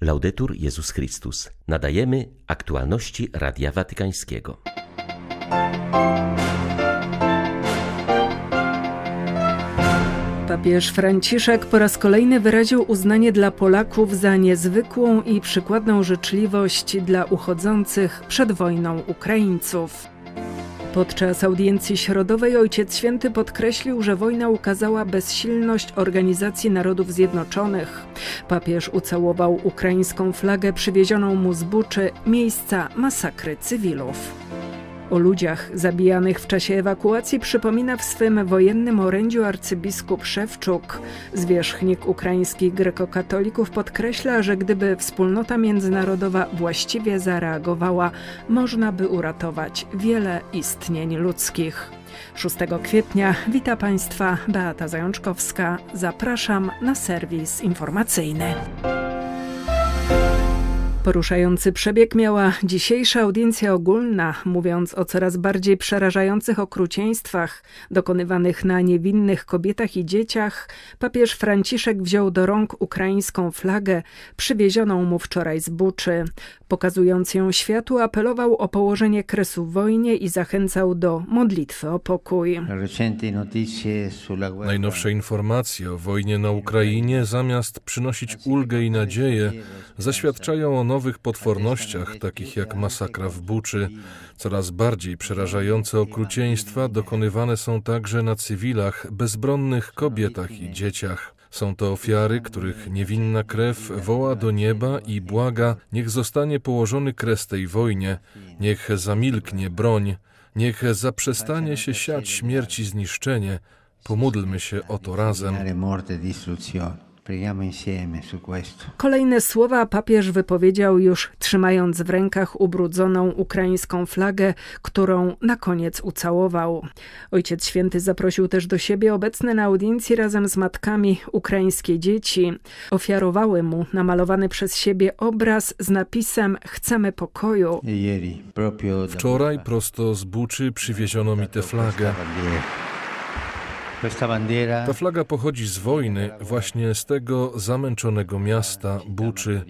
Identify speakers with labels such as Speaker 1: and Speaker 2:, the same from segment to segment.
Speaker 1: Laudetur Jezus Chrystus. Nadajemy aktualności Radia Watykańskiego.
Speaker 2: Papież Franciszek po raz kolejny wyraził uznanie dla Polaków za niezwykłą i przykładną życzliwość dla uchodzących przed wojną Ukraińców. Podczas audiencji środowej Ojciec Święty podkreślił, że wojna ukazała bezsilność Organizacji Narodów Zjednoczonych. Papież ucałował ukraińską flagę przywiezioną mu z Buczy, miejsca masakry cywilów. O ludziach zabijanych w czasie ewakuacji przypomina w swym wojennym orędziu arcybiskup Szewczuk. Zwierzchnik ukraińskich grekokatolików podkreśla, że gdyby wspólnota międzynarodowa właściwie zareagowała, można by uratować wiele istnień ludzkich. 6 kwietnia wita Państwa Beata Zajączkowska. Zapraszam na serwis informacyjny. Poruszający przebieg miała dzisiejsza audiencja ogólna, mówiąc o coraz bardziej przerażających okrucieństwach dokonywanych na niewinnych kobietach i dzieciach. Papież Franciszek wziął do rąk ukraińską flagę, przywiezioną mu wczoraj z Buczy. Pokazując ją światu, apelował o położenie kresu wojnie i zachęcał do modlitwy o pokój.
Speaker 3: Najnowsze informacje o wojnie na Ukrainie, zamiast przynosić ulgę i nadzieję, zaświadczają o nowych potwornościach, takich jak masakra w Buczy. Coraz bardziej przerażające okrucieństwa dokonywane są także na cywilach, bezbronnych kobietach i dzieciach. Są to ofiary, których niewinna krew woła do nieba i błaga, niech zostanie położony kres tej wojnie, niech zamilknie broń, niech zaprzestanie się siać śmierć i zniszczenie. Pomódlmy się o to razem.
Speaker 2: Kolejne słowa papież wypowiedział już trzymając w rękach ubrudzoną ukraińską flagę, którą na koniec ucałował. Ojciec Święty zaprosił też do siebie obecne na audiencji razem z matkami ukraińskie dzieci. Ofiarowały mu namalowany przez siebie obraz z napisem Chcemy pokoju.
Speaker 3: Wczoraj prosto z Buczy przywieziono mi tę flagę. Ta flaga pochodzi z wojny, właśnie z tego zamęczonego miasta, Buczy.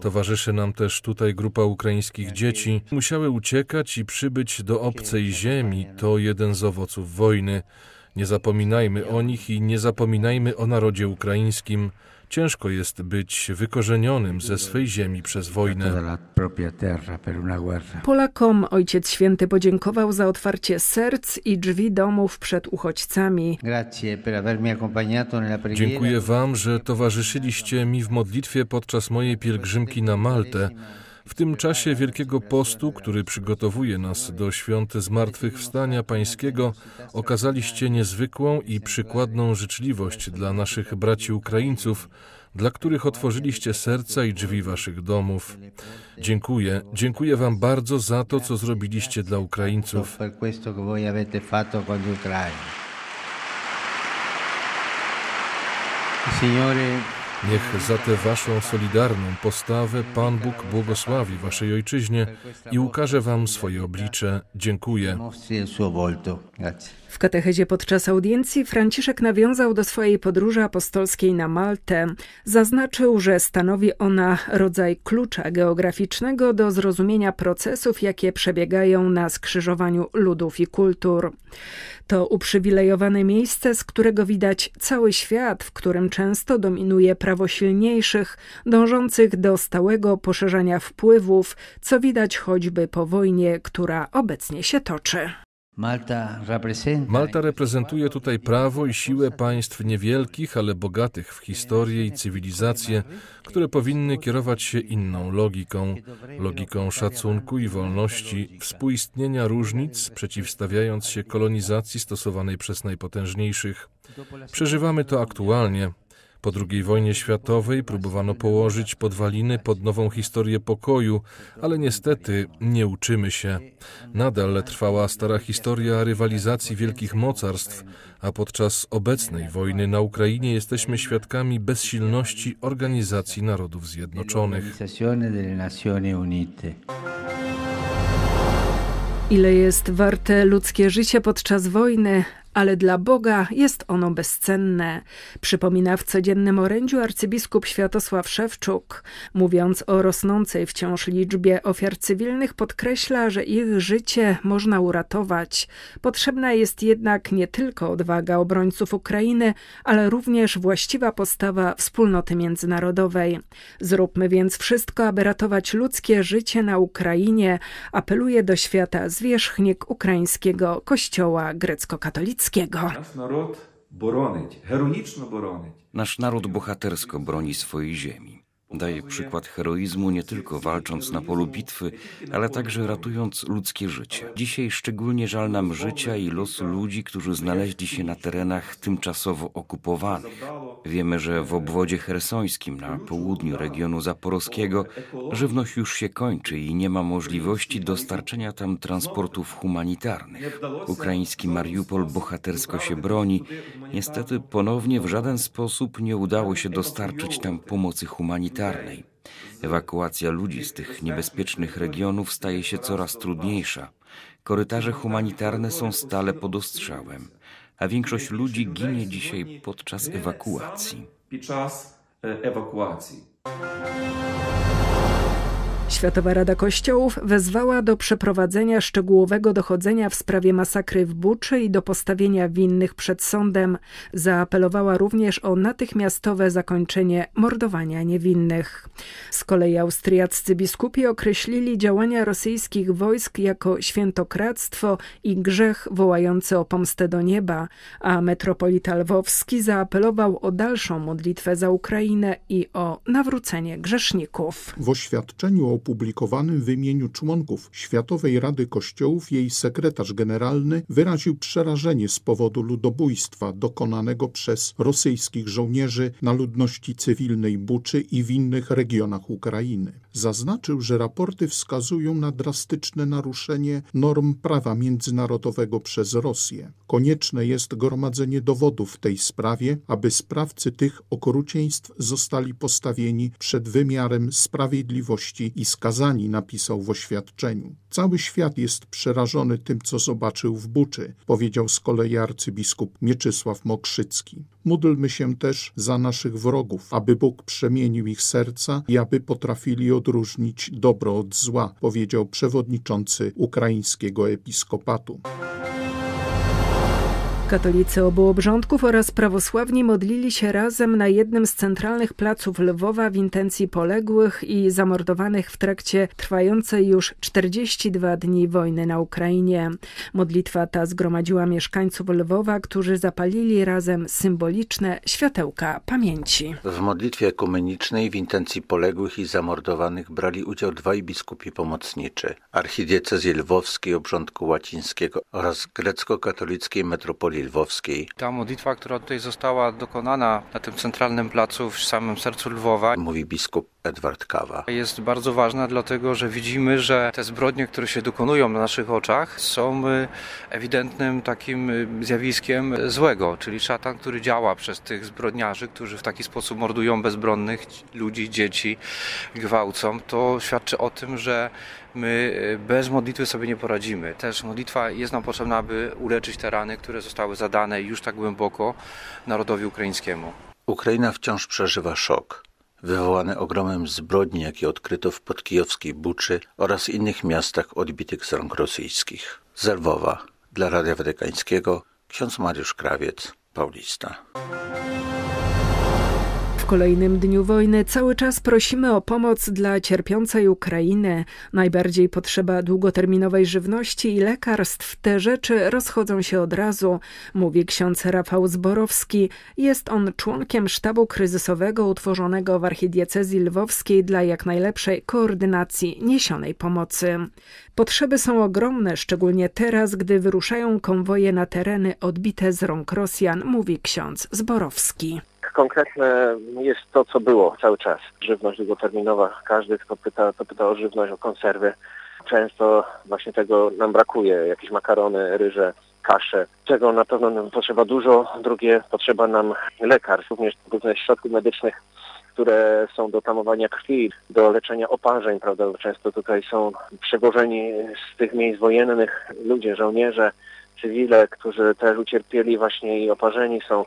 Speaker 3: Towarzyszy nam też tutaj grupa ukraińskich dzieci. Musiały uciekać i przybyć do obcej ziemi. To jeden z owoców wojny. Nie zapominajmy o nich i nie zapominajmy o narodzie ukraińskim. Ciężko jest być wykorzenionym ze swej ziemi przez wojnę.
Speaker 2: Polakom Ojciec Święty podziękował za otwarcie serc i drzwi domów przed uchodźcami.
Speaker 3: Dziękuję Wam, że towarzyszyliście mi w modlitwie podczas mojej pielgrzymki na Maltę. W tym czasie Wielkiego Postu, który przygotowuje nas do świąt Zmartwychwstania Pańskiego, okazaliście niezwykłą i przykładną życzliwość dla naszych braci Ukraińców, dla których otworzyliście serca i drzwi waszych domów. Dziękuję, dziękuję Wam bardzo za to, co zrobiliście dla Ukraińców. Niech za tę waszą solidarną postawę Pan Bóg błogosławi waszej ojczyźnie i ukaże wam swoje oblicze. Dziękuję.
Speaker 2: W katechezie podczas audiencji Franciszek nawiązał do swojej podróży apostolskiej na Maltę. Zaznaczył, że stanowi ona rodzaj klucza geograficznego do zrozumienia procesów, jakie przebiegają na skrzyżowaniu ludów i kultur. To uprzywilejowane miejsce, z którego widać cały świat, w którym często dominuje prawo silniejszych, dążących do stałego poszerzania wpływów, co widać choćby po wojnie, która obecnie się toczy.
Speaker 3: Malta reprezentuje tutaj prawo i siłę państw niewielkich, ale bogatych w historię i cywilizację, które powinny kierować się inną logiką logiką szacunku i wolności, współistnienia różnic, przeciwstawiając się kolonizacji stosowanej przez najpotężniejszych. Przeżywamy to aktualnie. Po II wojnie światowej próbowano położyć podwaliny pod nową historię pokoju, ale niestety nie uczymy się. Nadal trwała stara historia rywalizacji wielkich mocarstw, a podczas obecnej wojny na Ukrainie jesteśmy świadkami bezsilności Organizacji Narodów Zjednoczonych.
Speaker 2: Ile jest warte ludzkie życie podczas wojny, ale dla Boga jest ono bezcenne. Przypomina w codziennym orędziu arcybiskup Światosław Szewczuk. Mówiąc o rosnącej wciąż liczbie ofiar cywilnych, podkreśla, że ich życie można uratować. Potrzebna jest jednak nie tylko odwaga obrońców Ukrainy, ale również właściwa postawa wspólnoty międzynarodowej. Zróbmy więc wszystko, aby ratować ludzkie życie na Ukrainie, apeluje do świata zwierzchnik ukraińskiego kościoła grecko-katolickiego.
Speaker 4: Nasz naród.
Speaker 5: Nasz bohatersko broni swojej ziemi. Daje przykład heroizmu nie tylko walcząc na polu bitwy, ale także ratując ludzkie życie. Dzisiaj szczególnie żal nam życia i losu ludzi, którzy znaleźli się na terenach tymczasowo okupowanych. Wiemy, że w obwodzie hersońskim na południu regionu zaporowskiego żywność już się kończy i nie ma możliwości dostarczenia tam transportów humanitarnych. Ukraiński Mariupol bohatersko się broni. Niestety ponownie w żaden sposób nie udało się dostarczyć tam pomocy humanitarnej. Ewakuacja ludzi z tych niebezpiecznych regionów staje się coraz trudniejsza. Korytarze humanitarne są stale pod ostrzałem, a większość ludzi ginie dzisiaj podczas ewakuacji.
Speaker 4: Podczas ewakuacji.
Speaker 2: Światowa Rada Kościołów wezwała do przeprowadzenia szczegółowego dochodzenia w sprawie masakry w Buczy i do postawienia winnych przed sądem. Zaapelowała również o natychmiastowe zakończenie mordowania niewinnych. Z kolei austriaccy biskupi określili działania rosyjskich wojsk jako świętokradztwo i grzech wołający o pomstę do nieba, a metropolita lwowski zaapelował o dalszą modlitwę za Ukrainę i o nawrócenie grzeszników.
Speaker 6: W oświadczeniu opublikowanym w imieniu członków Światowej Rady Kościołów jej sekretarz generalny wyraził przerażenie z powodu ludobójstwa dokonanego przez rosyjskich żołnierzy na ludności cywilnej Buczy i w innych regionach Ukrainy. Zaznaczył, że raporty wskazują na drastyczne naruszenie norm prawa międzynarodowego przez Rosję. Konieczne jest gromadzenie dowodów w tej sprawie, aby sprawcy tych okrucieństw zostali postawieni przed wymiarem sprawiedliwości i skazani, napisał w oświadczeniu. Cały świat jest przerażony tym, co zobaczył w Buczy, powiedział z kolei arcybiskup Mieczysław Mokrzycki. Módlmy się też za naszych wrogów, aby Bóg przemienił ich serca i aby potrafili odróżnić dobro od zła, powiedział przewodniczący ukraińskiego episkopatu.
Speaker 2: Katolicy obu obrządków oraz prawosławni modlili się razem na jednym z centralnych placów Lwowa w intencji poległych i zamordowanych w trakcie trwającej już 42 dni wojny na Ukrainie. Modlitwa ta zgromadziła mieszkańców Lwowa, którzy zapalili razem symboliczne światełka pamięci.
Speaker 7: W modlitwie ekumenicznej w intencji poległych i zamordowanych brali udział dwaj biskupi pomocniczy, archidiecezji lwowskiej obrządku łacińskiego oraz grecko-katolickiej metropolii Lwowskiej.
Speaker 8: Ta modlitwa, która tutaj została dokonana na tym centralnym placu w samym sercu Lwowa,
Speaker 7: mówi biskup Edward Kawa.
Speaker 8: Jest bardzo ważna, dlatego że widzimy, że te zbrodnie, które się dokonują na naszych oczach, są y, ewidentnym takim y, zjawiskiem złego, czyli szatan, który działa przez tych zbrodniarzy, którzy w taki sposób mordują bezbronnych ludzi, dzieci, gwałcą. To świadczy o tym, że my y, bez modlitwy sobie nie poradzimy. Też modlitwa jest nam potrzebna, aby uleczyć te rany, które zostały zadane już tak głęboko narodowi ukraińskiemu.
Speaker 7: Ukraina wciąż przeżywa szok wywołany ogromem zbrodni, jakie odkryto w podkijowskiej Buczy oraz innych miastach odbitych z rąk rosyjskich. Z Lwowa, dla Radia Watykańskiego, ksiądz Mariusz Krawiec, Paulista.
Speaker 2: W kolejnym dniu wojny cały czas prosimy o pomoc dla cierpiącej Ukrainy. Najbardziej potrzeba długoterminowej żywności i lekarstw. Te rzeczy rozchodzą się od razu, mówi ksiądz Rafał Zborowski. Jest on członkiem sztabu kryzysowego utworzonego w archidiecezji lwowskiej dla jak najlepszej koordynacji niesionej pomocy. Potrzeby są ogromne, szczególnie teraz, gdy wyruszają konwoje na tereny odbite z rąk Rosjan, mówi ksiądz Zborowski
Speaker 9: konkretne jest to, co było cały czas. Żywność długoterminowa. Każdy, kto pyta, to pyta o żywność, o konserwy. Często właśnie tego nam brakuje. Jakieś makarony, ryże, kasze, czego na pewno nam potrzeba dużo. Drugie, potrzeba nam lekarstw, również różnych środków medycznych, które są do tamowania krwi, do leczenia oparzeń, prawda? Często tutaj są przewożeni z tych miejsc wojennych ludzie, żołnierze, cywile, którzy też ucierpieli właśnie i oparzeni są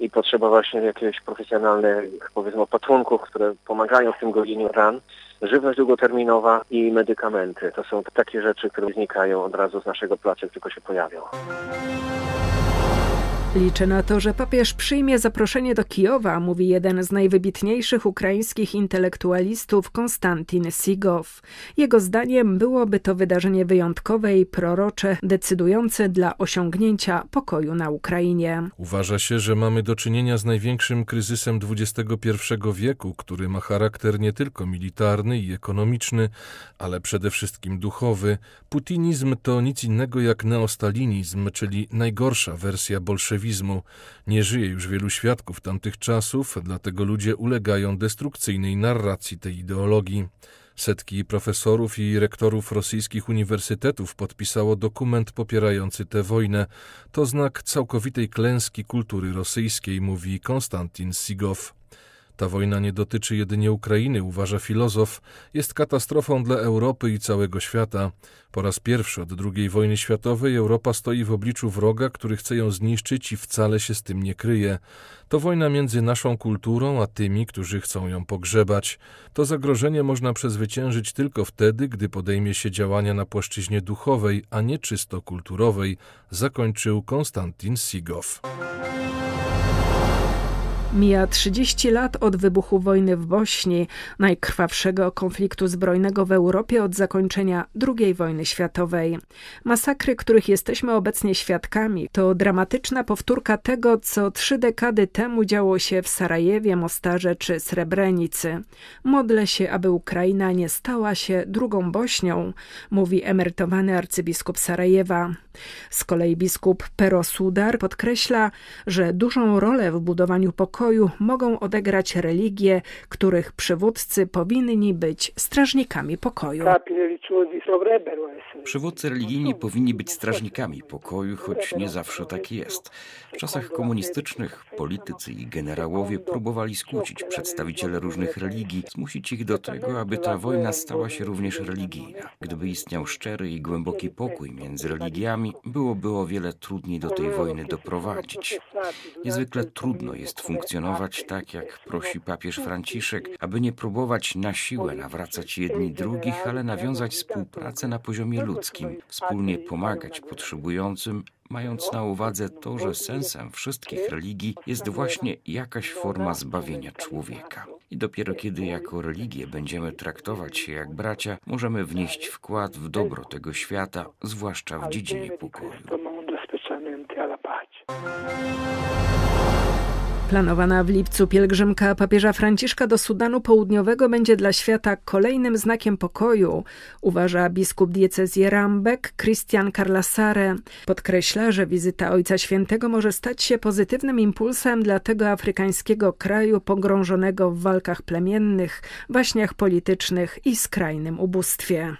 Speaker 9: i potrzeba właśnie jakiegoś profesjonalnych, powiedzmy, opatrunków, które pomagają w tym gojeniu ran. Żywność długoterminowa i medykamenty. To są takie rzeczy, które znikają od razu z naszego placu, tylko się pojawią.
Speaker 2: Liczę na to, że papież przyjmie zaproszenie do Kijowa, mówi jeden z najwybitniejszych ukraińskich intelektualistów Konstantin Sigow. Jego zdaniem byłoby to wydarzenie wyjątkowe i prorocze, decydujące dla osiągnięcia pokoju na Ukrainie.
Speaker 3: Uważa się, że mamy do czynienia z największym kryzysem XXI wieku, który ma charakter nie tylko militarny i ekonomiczny, ale przede wszystkim duchowy. Putinizm to nic innego jak neostalinizm, czyli najgorsza wersja bolszewizmu nie żyje już wielu świadków tamtych czasów, dlatego ludzie ulegają destrukcyjnej narracji tej ideologii. Setki profesorów i rektorów rosyjskich uniwersytetów podpisało dokument popierający tę wojnę. To znak całkowitej klęski kultury rosyjskiej, mówi Konstantin Sigow. Ta wojna nie dotyczy jedynie Ukrainy, uważa filozof, jest katastrofą dla Europy i całego świata. Po raz pierwszy od II wojny światowej Europa stoi w obliczu wroga, który chce ją zniszczyć i wcale się z tym nie kryje. To wojna między naszą kulturą a tymi, którzy chcą ją pogrzebać. To zagrożenie można przezwyciężyć tylko wtedy, gdy podejmie się działania na płaszczyźnie duchowej, a nie czysto kulturowej, zakończył Konstantin Sigow.
Speaker 2: Mija 30 lat od wybuchu wojny w Bośni, najkrwawszego konfliktu zbrojnego w Europie od zakończenia II wojny światowej. Masakry, których jesteśmy obecnie świadkami, to dramatyczna powtórka tego, co trzy dekady temu działo się w Sarajewie, Mostarze czy Srebrenicy. Modlę się, aby Ukraina nie stała się drugą Bośnią, mówi emerytowany arcybiskup Sarajewa. Z kolei biskup Pero Sudar podkreśla, że dużą rolę w budowaniu pokoju pokoju mogą odegrać religie, których przywódcy powinni być strażnikami pokoju.
Speaker 5: Przywódcy religijni powinni być strażnikami pokoju, choć nie zawsze tak jest. W czasach komunistycznych politycy i generałowie próbowali skłócić przedstawiciele różnych religii, zmusić ich do tego, aby ta wojna stała się również religijna. Gdyby istniał szczery i głęboki pokój między religiami, byłoby o wiele trudniej do tej wojny doprowadzić. Niezwykle trudno jest funkcjonować tak, jak prosi papież Franciszek, aby nie próbować na siłę nawracać jedni drugich, ale nawiązać współpracę na poziomie ludzkim, wspólnie pomagać potrzebującym, mając na uwadze to, że sensem wszystkich religii jest właśnie jakaś forma zbawienia człowieka. I dopiero kiedy jako religię będziemy traktować się jak bracia, możemy wnieść wkład w dobro tego świata, zwłaszcza w dziedzinie pokoju.
Speaker 2: Planowana w lipcu pielgrzymka papieża Franciszka do Sudanu Południowego będzie dla świata kolejnym znakiem pokoju, uważa biskup diecezji Rambek Christian Carlasare. Podkreśla, że wizyta Ojca Świętego może stać się pozytywnym impulsem dla tego afrykańskiego kraju pogrążonego w walkach plemiennych, waśniach politycznych i skrajnym ubóstwie.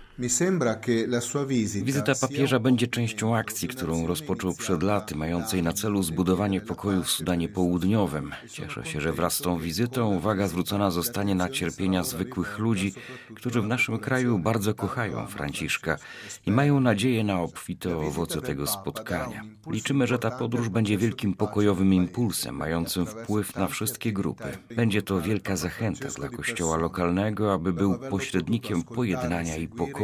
Speaker 5: Wizyta papieża będzie częścią akcji, którą rozpoczął przed laty, mającej na celu zbudowanie pokoju w Sudanie Południowym. Cieszę się, że wraz z tą wizytą uwaga zwrócona zostanie na cierpienia zwykłych ludzi, którzy w naszym kraju bardzo kochają Franciszka i mają nadzieję na obfite owoce tego spotkania. Liczymy, że ta podróż będzie wielkim pokojowym impulsem, mającym wpływ na wszystkie grupy. Będzie to wielka zachęta dla kościoła lokalnego, aby był pośrednikiem pojednania i pokoju.